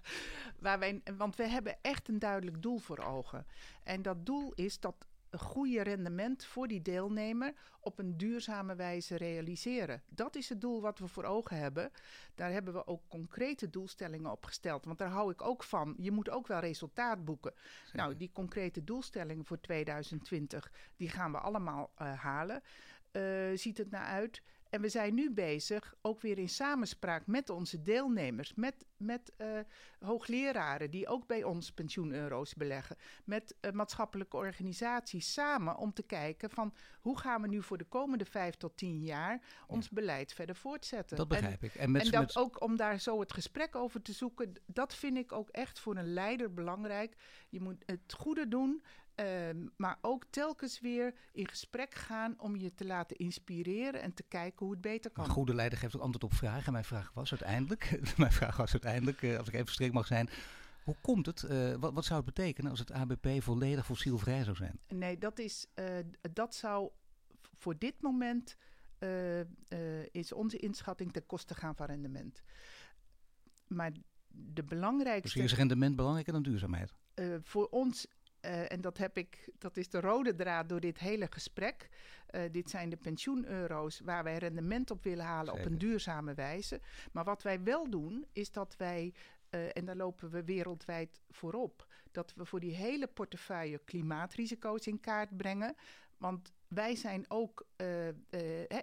Waar wij, want we hebben echt een duidelijk doel voor ogen. En dat doel is dat een goede rendement voor die deelnemer op een duurzame wijze realiseren. Dat is het doel wat we voor ogen hebben. Daar hebben we ook concrete doelstellingen op gesteld. Want daar hou ik ook van. Je moet ook wel resultaat boeken. Nou, die concrete doelstellingen voor 2020, die gaan we allemaal eh, halen. Eh, ziet het naar uit. En we zijn nu bezig, ook weer in samenspraak met onze deelnemers, met, met eh, hoogleraren die ook bij ons pensioeneuro's beleggen, met eh, maatschappelijke organisaties samen om te kijken van hoe gaan we nu voor de komende vijf tot tien jaar ons beleid verder voortzetten. Dat En- begrijp ik. En, met, en dat met- ook om daar zo het gesprek over te zoeken, dat vind ik ook echt voor een leider belangrijk. Je moet het goede doen, ehm, maar ook telkens weer in gesprek gaan om je te laten inspireren en te kijken hoe het beter kan. Een goede leider geeft ook antwoord op vragen. Mijn vraag was uiteindelijk, mijn vraag was uiteindelijk, eh, als ik even strikt mag zijn, hoe komt het? eh, wat, wat zou het betekenen als het ABP volledig fossielvrij zou zijn? Nee, dat, is, eh, dat zou voor dit moment is onze inschatting ten koste gaan van rendement. Maar de Dus belangrijkste hier is rendement belangrijker dan duurzaamheid. voor ons, eh, en dat, heb ik, dat is de rode draad door dit hele gesprek. eh, dit zijn de pensioeneuro's waar wij rendement op willen halen op een duurzame wijze. Maar wat wij wel doen, is dat wij, eh, en daar lopen we wereldwijd voorop, dat we voor die hele portefeuille klimaatrisico's in kaart brengen. Want wij zijn ook uh, uh,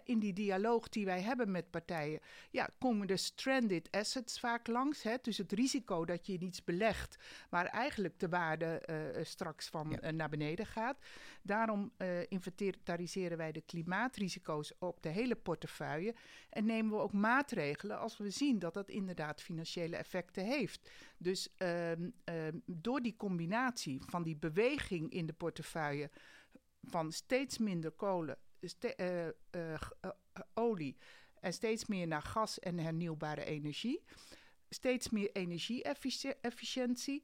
in die dialoog die wij hebben met partijen, ja, komen de stranded assets vaak langs. Hè? Dus het risico dat je in iets belegt waar eigenlijk de waarde uh, straks van ja. naar beneden gaat. Daarom inventariseren wij de klimaatrisico's op de hele portefeuille en nemen we ook maatregelen als we zien dat dat inderdaad financiële effecten heeft. Dus ehm, ehm, door die combinatie van die beweging in de portefeuille van steeds minder kolen, ste uh, uh, olie en steeds meer naar gas en hernieuwbare energie. Steeds meer energie-efficiëntie.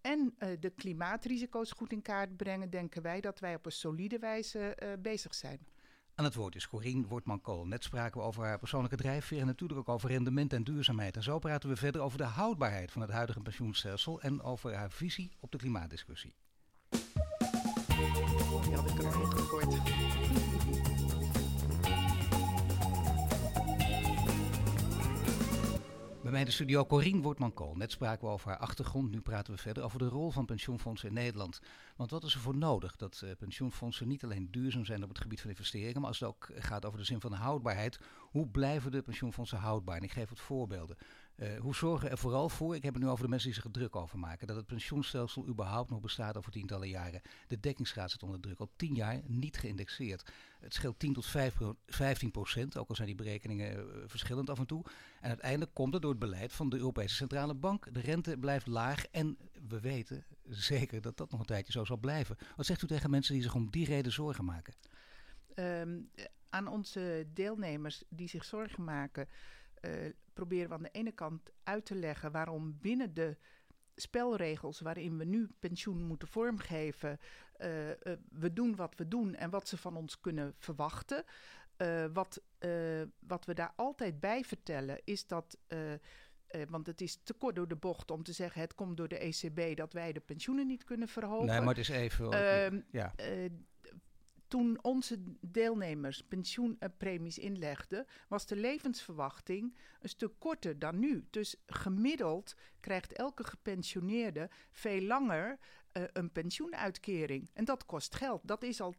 En de klimaatrisico's goed in kaart brengen, denken wij dat wij op een solide wijze bezig zijn. Aan het woord is Corine Wortman-Kool. Net spraken we over haar persoonlijke drijfveer en natuurlijk ook over rendement en duurzaamheid. En zo praten we verder over de houdbaarheid van het huidige pensioenstelsel en over haar visie op de klimaatdiscussie. Bij mij de studio Corine Wortman-Kool. Net spraken we over haar achtergrond, nu praten we verder over de rol van pensioenfondsen in Nederland. Want wat is er voor nodig dat uh, pensioenfondsen niet alleen duurzaam zijn op het gebied van investeringen, maar als het ook gaat over de zin van de houdbaarheid, hoe blijven de pensioenfondsen houdbaar? En ik geef wat voorbeelden. Uh, hoe zorgen er vooral voor, ik heb het nu over de mensen die zich er druk over maken, dat het pensioenstelsel überhaupt nog bestaat over tientallen jaren. De dekkingsgraad zit onder druk, al tien jaar niet geïndexeerd. Het scheelt 10 tot 5, 15 procent, ook al zijn die berekeningen uh, verschillend af en toe. En uiteindelijk komt het door het beleid van de Europese Centrale Bank. De rente blijft laag en we weten zeker dat dat nog een tijdje zo zal blijven. Wat zegt u tegen mensen die zich om die reden zorgen maken? Um, aan onze deelnemers die zich zorgen maken, uh, proberen we aan de ene kant uit te leggen waarom binnen de spelregels waarin we nu pensioen moeten vormgeven, uh, uh, we doen wat we doen en wat ze van ons kunnen verwachten. Uh, wat, wat we daar altijd bij vertellen is dat. want het is te kort door de bocht om te zeggen: het komt door de ECB dat wij de pensioenen niet kunnen verhogen. Nee, maar het is even. Ehm, ja toen onze deelnemers pensioenpremies inlegden, was de levensverwachting een stuk korter dan nu. Dus gemiddeld krijgt elke gepensioneerde veel langer uh, een pensioenuitkering. En dat kost geld. Dat is al 10%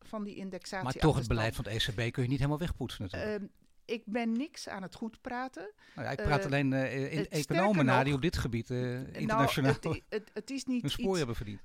van die indexatie. Maar toch, het beleid van het ECB kun je niet helemaal wegpoetsen natuurlijk. Uh, ik ben niks aan het goed praten. Nou ja, ik praat uh, alleen uh, in economen na die op dit gebied uh, internationaal nou, het, het, het, is niet een spoor iets, hebben verdiend.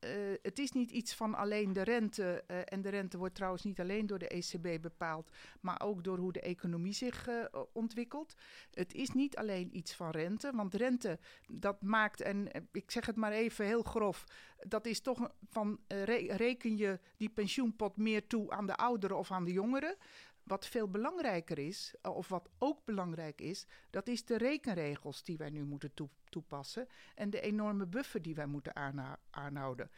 Uh, het is niet iets van alleen de rente. Uh, en de rente wordt trouwens niet alleen door de ECB bepaald, maar ook door hoe de economie zich uh, ontwikkelt. Het is niet alleen iets van rente, want rente dat maakt, en ik zeg het maar even heel grof, dat is toch van re reken je die pensioenpot meer toe aan de ouderen of aan de jongeren. Wat veel belangrijker is, of wat ook belangrijk is, dat is de rekenregels die wij nu moeten toepassen en de enorme buffer die wij moeten aanhouden.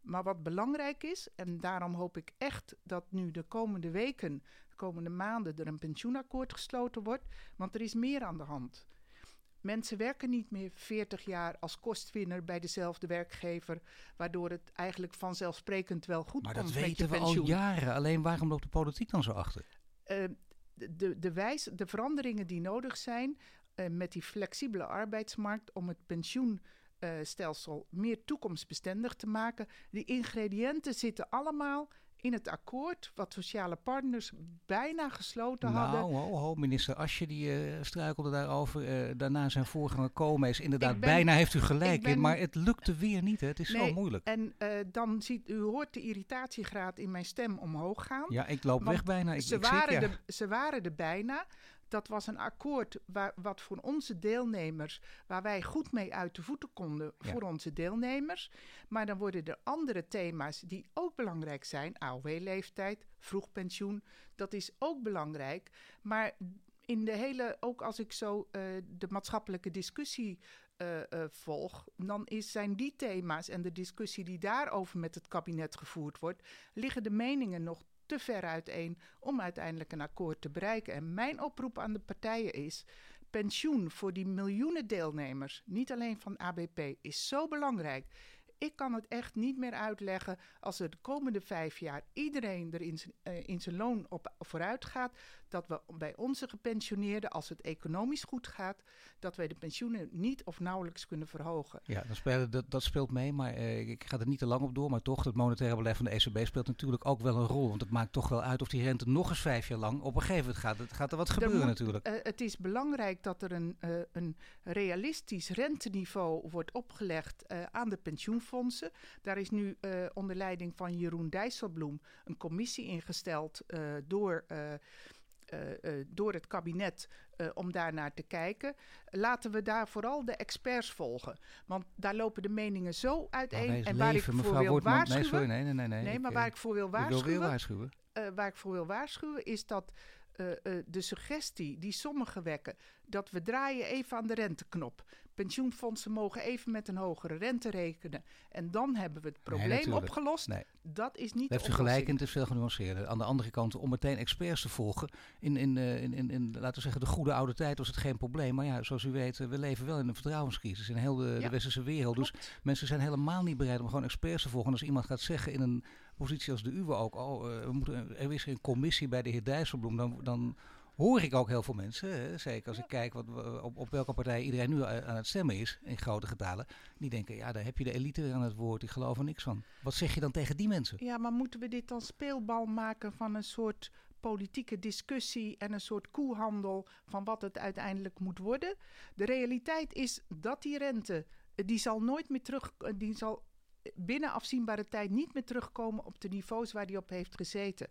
Maar wat belangrijk is, en daarom hoop ik echt dat nu de komende weken, de komende maanden, er een pensioenakkoord gesloten wordt, want er is meer aan de hand. Mensen werken niet meer 40 jaar als kostwinner bij dezelfde werkgever, waardoor het eigenlijk vanzelfsprekend wel goed maar komt. Maar dat weten we al jaren. Alleen waarom loopt de politiek dan zo achter? Uh, de, de, wijs, de veranderingen die nodig zijn uh, met die flexibele arbeidsmarkt om het pensioenstelsel uh, meer toekomstbestendig te maken. Die ingrediënten zitten allemaal in het akkoord wat sociale partners bijna gesloten nou, hadden. Nou, ho, ho, minister Asje die uh, struikelde daarover. Uh, daarna zijn voorganger Koolmees. Inderdaad, ben, bijna heeft u gelijk ben, in, maar het lukte weer niet. Hè. Het is nee, zo moeilijk. En uh, dan ziet u hoort de irritatiegraad in mijn stem omhoog gaan. Ja, ik loop weg bijna. Ik, ze, ik waren de, ze waren er bijna. Dat was een akkoord waar, wat voor onze deelnemers, waar wij goed mee uit de voeten konden ja. voor onze deelnemers. Maar dan worden er andere thema's die ook belangrijk zijn. AOW-leeftijd, vroeg pensioen, dat is ook belangrijk. Maar in de hele, ook als ik zo uh, de maatschappelijke discussie uh, uh, volg, dan is, zijn die thema's en de discussie die daarover met het kabinet gevoerd wordt, liggen de meningen nog te ver uiteen om uiteindelijk een akkoord te bereiken. En mijn oproep aan de partijen is: pensioen voor die miljoenen deelnemers, niet alleen van ABP, is zo belangrijk. Ik kan het echt niet meer uitleggen als er de komende vijf jaar iedereen er in zijn, uh, in zijn loon op vooruit gaat, dat we bij onze gepensioneerden, als het economisch goed gaat, dat wij de pensioenen niet of nauwelijks kunnen verhogen. Ja, dat, speelt, dat, dat speelt mee, maar uh, ik ga er niet te lang op door. Maar toch, het monetaire beleid van de ECB speelt natuurlijk ook wel een rol. Want het maakt toch wel uit of die rente nog eens vijf jaar lang op een gegeven moment gaat. Het gaat er wat gebeuren moet, natuurlijk. Uh, het is belangrijk dat er een, een realistisch renteniveau wordt opgelegd aan de pensioenfondsen. Daar is nu onder leiding van Jeroen Dijsselbloem een commissie ingesteld door uh, door het kabinet om daar naar te kijken. Laten we daar vooral de experts volgen. Want daar lopen de meningen zo uiteen. Nou, en waar leven, ik voor wil Wortman, waarschuwen. Nee, sorry, nee, nee, nee, nee. nee maar ik, waar ik voor wil waarschuwen. Wil waarschuwen. waar ik voor wil waarschuwen is dat de suggestie die sommigen wekken. dat we draaien even aan de renteknop pensioenfondsen mogen even met een hogere rente rekenen. En dan hebben we het probleem nee, opgelost. Nee. Dat is niet Daar heeft u gelijk in, het is veel genuanceerder. Aan de andere kant, om meteen experts te volgen. In, in, in, in, in, laten we zeggen, de goede oude tijd was het geen probleem. Maar ja, zoals u weet, we leven wel in een vertrouwenscrisis in heel de, ja. de westerse wereld. Klopt. Dus mensen zijn helemaal niet bereid om gewoon experts te volgen. En als iemand gaat zeggen in een positie als de uwe ook, oh, uh, we moeten, er is een commissie bij de heer Dijsselbloem, dan, dan hoor ik ook heel veel mensen, hè, zeker als ik kijk wat, op, op welke partij iedereen nu aan het stemmen is, in grote getalen, die denken, ja, daar heb je de elite aan het woord, die geloven niks van. Wat zeg je dan tegen die mensen? Ja, maar moeten we dit dan speelbal maken van een soort politieke discussie en een soort koehandel van wat het uiteindelijk moet worden? De realiteit is dat die rente, die zal nooit meer terug, die zal binnen afzienbare tijd niet meer terugkomen op de niveaus waar die op heeft gezeten.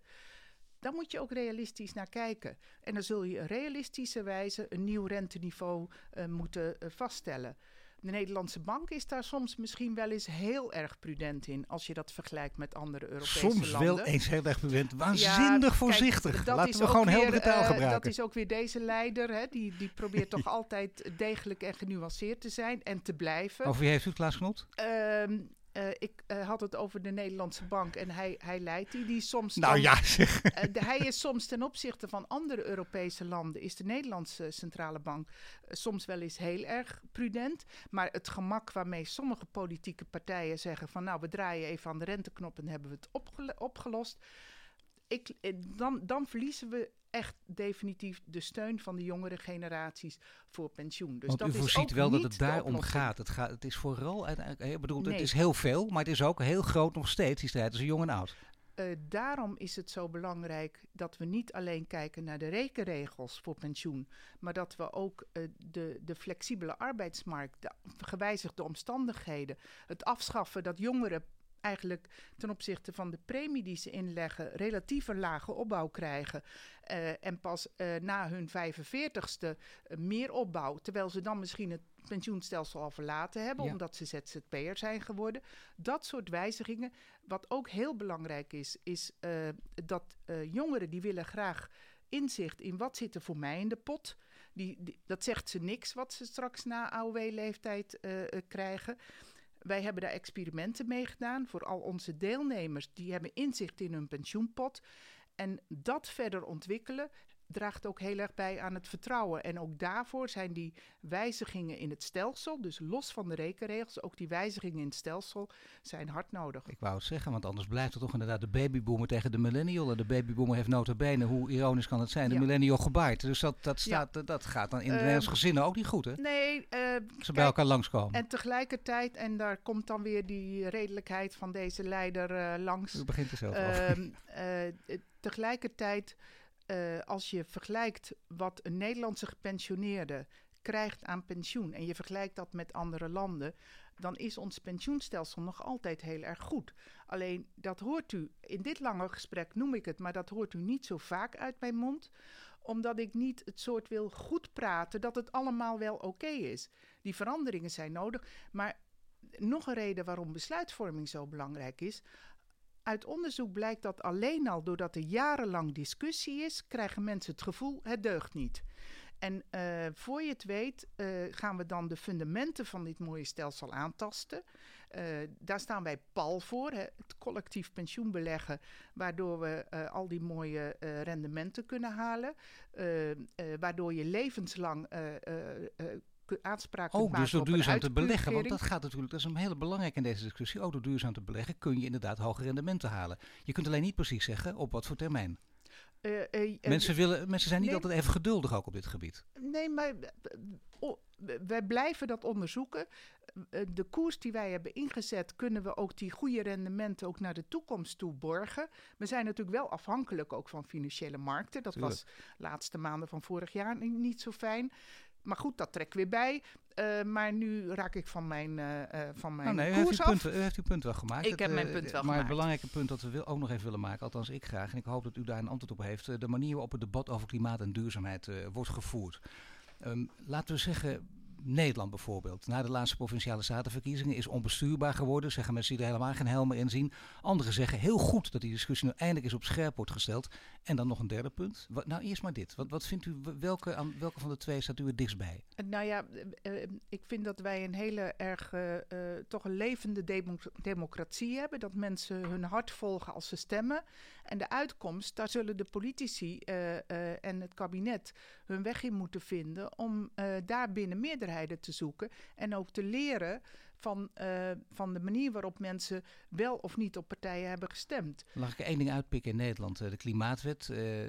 Daar moet je ook realistisch naar kijken. En dan zul je realistische wijze een nieuw renteniveau uh, moeten uh, vaststellen. De Nederlandse bank is daar soms misschien wel eens heel erg prudent in. Als je dat vergelijkt met andere Europese soms landen. Soms wel eens heel erg prudent. Waanzinnig ja, voorzichtig. Kijk, dat Laten is we gewoon weer, heldere taal uh, gebruiken. Dat is ook weer deze leider. Hè, die, die probeert toch altijd degelijk en genuanceerd te zijn en te blijven. Over wie heeft u het, Klaas Knot? Uh, ik uh, had het over de Nederlandse bank en hij, hij leidt die. die soms nou dan, ja, zeg. Uh, de, hij is soms ten opzichte van andere Europese landen, is de Nederlandse centrale bank soms wel eens heel erg prudent. Maar het gemak waarmee sommige politieke partijen zeggen van nou we draaien even aan de renteknop en hebben we het opgelo opgelost. Ik, dan, dan verliezen we echt definitief de steun van de jongere generaties voor pensioen. Dus Want dat u voorziet wel dat het daarom oplossing. gaat. Het, gaat. het is vooral uiteindelijk, ik bedoel, Nee. het is heel veel, maar het is ook heel groot nog steeds, die strijd tussen jong en oud. Uh, daarom is het zo belangrijk dat we niet alleen kijken naar de rekenregels voor pensioen, maar dat we ook uh, de, de flexibele arbeidsmarkt, de gewijzigde omstandigheden, het afschaffen dat jongeren eigenlijk ten opzichte van de premie die ze inleggen relatief een lage opbouw krijgen. Uh, en pas uh, na hun 45ste uh, meer opbouw. Terwijl ze dan misschien het pensioenstelsel al verlaten hebben, Ja. omdat ze ZZP'er zijn geworden. Dat soort wijzigingen. Wat ook heel belangrijk is, is uh, dat jongeren die willen graag inzicht in wat zit er voor mij in de pot. Die, die, dat zegt ze niks wat ze straks na AOW-leeftijd uh, krijgen. Wij hebben daar experimenten mee gedaan voor al onze deelnemers. Die hebben inzicht in hun pensioenpot. En dat verder ontwikkelen draagt ook heel erg bij aan het vertrouwen. En ook daarvoor zijn die wijzigingen in het stelsel, dus los van de rekenregels, ook die wijzigingen in het stelsel zijn hard nodig. Ik wou het zeggen, want anders blijft het toch inderdaad de babyboomer tegen de millennial. En de babyboomer heeft nota bene, hoe ironisch kan het zijn, de Ja. millennial gebaard. Dus dat, dat, staat, dat, dat gaat dan in de Ehm, Nederlandse gezinnen ook niet goed, hè? Nee, uh, Als ze kijk, bij elkaar langskomen. en tegelijkertijd, en daar komt dan weer die redelijkheid van deze leider uh, langs. U begint er zelf. Ehm, uh, tegelijkertijd, uh, als je vergelijkt wat een Nederlandse gepensioneerde krijgt aan pensioen en je vergelijkt dat met andere landen, dan is ons pensioenstelsel nog altijd heel erg goed. Alleen dat hoort u, in dit lange gesprek noem ik het, maar dat hoort u niet zo vaak uit mijn mond omdat ik niet het soort wil goed praten dat het allemaal wel oké is. Die veranderingen zijn nodig, maar nog een reden waarom besluitvorming zo belangrijk is. Uit onderzoek blijkt dat alleen al doordat er jarenlang discussie is, krijgen mensen het gevoel het deugt niet. En uh, voor je het weet, uh, gaan we dan de fundamenten van dit mooie stelsel aantasten. Uh, daar staan wij pal voor, het collectief pensioenbeleggen, waardoor we al die mooie rendementen kunnen halen. waardoor je levenslang aanspraak kunt Ook maken dus door duurzaam te beleggen, want dat gaat natuurlijk, dat is een hele belangrijke in deze discussie. Ook door duurzaam te beleggen kun je inderdaad hoge rendementen halen. Je kunt alleen niet precies zeggen op wat voor termijn. Eh, eh, Mensen, willen, mensen zijn niet nee. altijd even geduldig ook op dit gebied. Nee, maar eh, wij blijven dat onderzoeken. De koers die wij hebben ingezet, kunnen we ook die goede rendementen ook naar de toekomst toe borgen. We zijn natuurlijk wel afhankelijk ook van financiële markten. Dat Tuurlijk. was de laatste maanden van vorig jaar ni- niet zo fijn. Maar goed, dat trek weer bij. Eh, maar nu raak ik van mijn, eh, van mijn Nou, nee, u heeft, koers uw af. punten, u heeft uw punt wel gemaakt. Ik Het, heb mijn punt wel maar gemaakt. het belangrijke punt dat we wil, ook nog even willen maken, althans ik graag, en ik hoop dat u daar een antwoord op heeft, de manier waarop het debat over klimaat en duurzaamheid wordt gevoerd. Ehm, laten we zeggen, Nederland bijvoorbeeld, na de laatste provinciale statenverkiezingen is onbestuurbaar geworden. Zeggen mensen die er helemaal geen helmen in zien. Anderen zeggen heel goed dat die discussie nu eindelijk eens op scherp wordt gesteld. En dan nog een derde punt. Nou, eerst maar dit. Wat, wat vindt u, welke, welke van de twee staat u het dichtst bij? Nou ja, eh, eh, ik vind dat wij een hele erg, eh, eh, toch een levende demo- democratie hebben. Dat mensen hun hart volgen als ze stemmen. En de uitkomst, daar zullen de politici eh, eh, en het kabinet hun weg in moeten vinden om eh daar binnen meerderheden te zoeken. En ook te leren van, eh, van de manier waarop mensen wel of niet op partijen hebben gestemd. Mag ik één ding uitpikken in Nederland? Eh, De klimaatwet,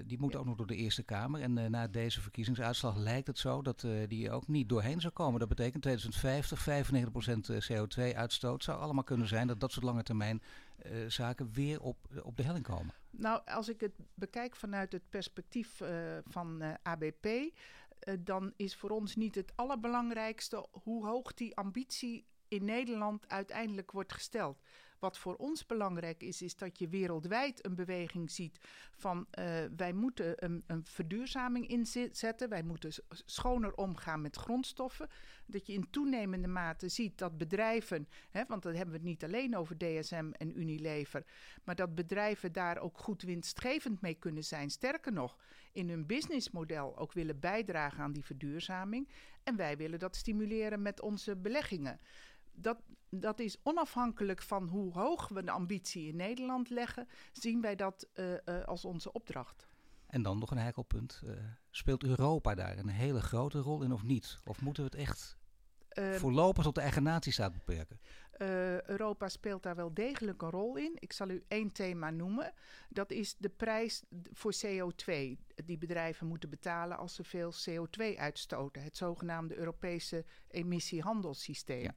die moet Ja. ook nog door de Eerste Kamer. En na deze verkiezingsuitslag lijkt het zo dat die ook niet doorheen zou komen. Dat betekent 2050, 95% CO2-uitstoot. zou allemaal kunnen zijn dat dat soort lange termijn eh, zaken weer op, op de helling komen. Nou, als ik het bekijk vanuit het perspectief eh, van eh, ABP, eh, dan is voor ons niet het allerbelangrijkste hoe hoog die ambitie in Nederland uiteindelijk wordt gesteld. Wat voor ons belangrijk is, is dat je wereldwijd een beweging ziet van eh, wij moeten een, verduurzaming inzetten, wij moeten schoner omgaan met grondstoffen. Dat je in toenemende mate ziet dat bedrijven, hè, want dan hebben we het niet alleen over DSM en Unilever, maar dat bedrijven daar ook goed winstgevend mee kunnen zijn. Sterker nog, in hun businessmodel ook willen bijdragen aan die verduurzaming. En wij willen dat stimuleren met onze beleggingen. Dat, dat is onafhankelijk van hoe hoog we de ambitie in Nederland leggen, zien wij dat eh, eh, als onze opdracht. En dan nog een heikel punt. Eh, speelt Europa daar een hele grote rol in of niet? Of moeten we het echt voorlopig tot de eigen natiestaat beperken? Europa speelt daar wel degelijk een rol in. Ik zal u één thema noemen. Dat is de prijs voor CO2 die bedrijven moeten betalen als ze veel CO2 uitstoten. Het zogenaamde Europese emissiehandelssysteem. Ja.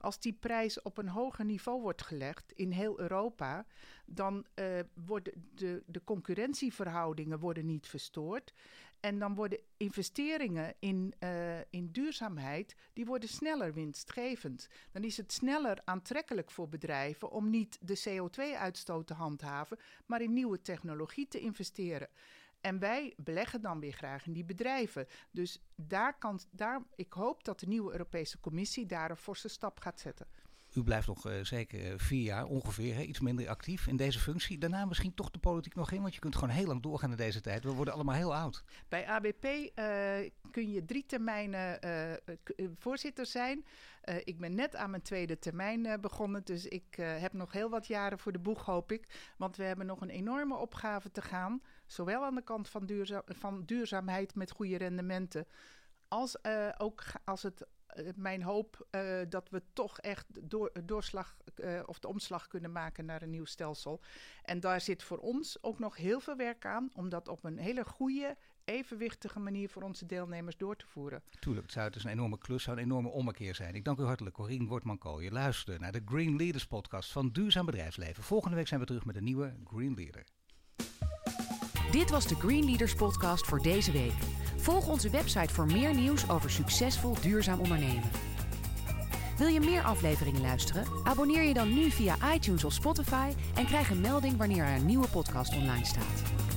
Als die prijs op een hoger niveau wordt gelegd in heel Europa, dan eh, worden de, de concurrentieverhoudingen worden niet verstoord. En dan worden investeringen in, eh, in duurzaamheid, die worden sneller winstgevend. Dan is het sneller aantrekkelijk voor bedrijven om niet de CO2-uitstoot te handhaven, maar in nieuwe technologie te investeren. En wij beleggen dan weer graag in die bedrijven. Dus daar kan, daar, ik hoop dat de nieuwe Europese Commissie daar een forse stap gaat zetten. U blijft nog eh, zeker eh, vier jaar ongeveer, hè, iets minder actief in deze functie. Daarna misschien toch de politiek nog in, want je kunt gewoon heel lang doorgaan in deze tijd. We worden allemaal heel oud. Bij ABP eh, kun je drie termijnen voorzitter zijn. Ik ben net aan mijn tweede termijn begonnen, dus ik heb nog heel wat jaren voor de boeg, hoop ik. Want we hebben nog een enorme opgave te gaan. Zowel aan de kant van, duurza- van duurzaamheid met goede rendementen, als eh, ook als het eh, mijn hoop eh, dat we toch echt door, doorslag of de omslag kunnen maken naar een nieuw stelsel. En daar zit voor ons ook nog heel veel werk aan om dat op een hele goede, evenwichtige manier voor onze deelnemers door te voeren. Tuurlijk, het zou dus een enorme klus, zou een enorme ommekeer zijn. Ik dank u hartelijk, Corine Wortman-Kool. Je luisterde naar de Green Leaders podcast van Duurzaam Bedrijfsleven. Volgende week zijn we terug met een nieuwe Green Leader. Dit was de Green Leaders podcast voor deze week. Volg onze website voor meer nieuws over succesvol duurzaam ondernemen. Wil je meer afleveringen luisteren? Abonneer je dan nu via iTunes of Spotify en krijg een melding wanneer er een nieuwe podcast online staat.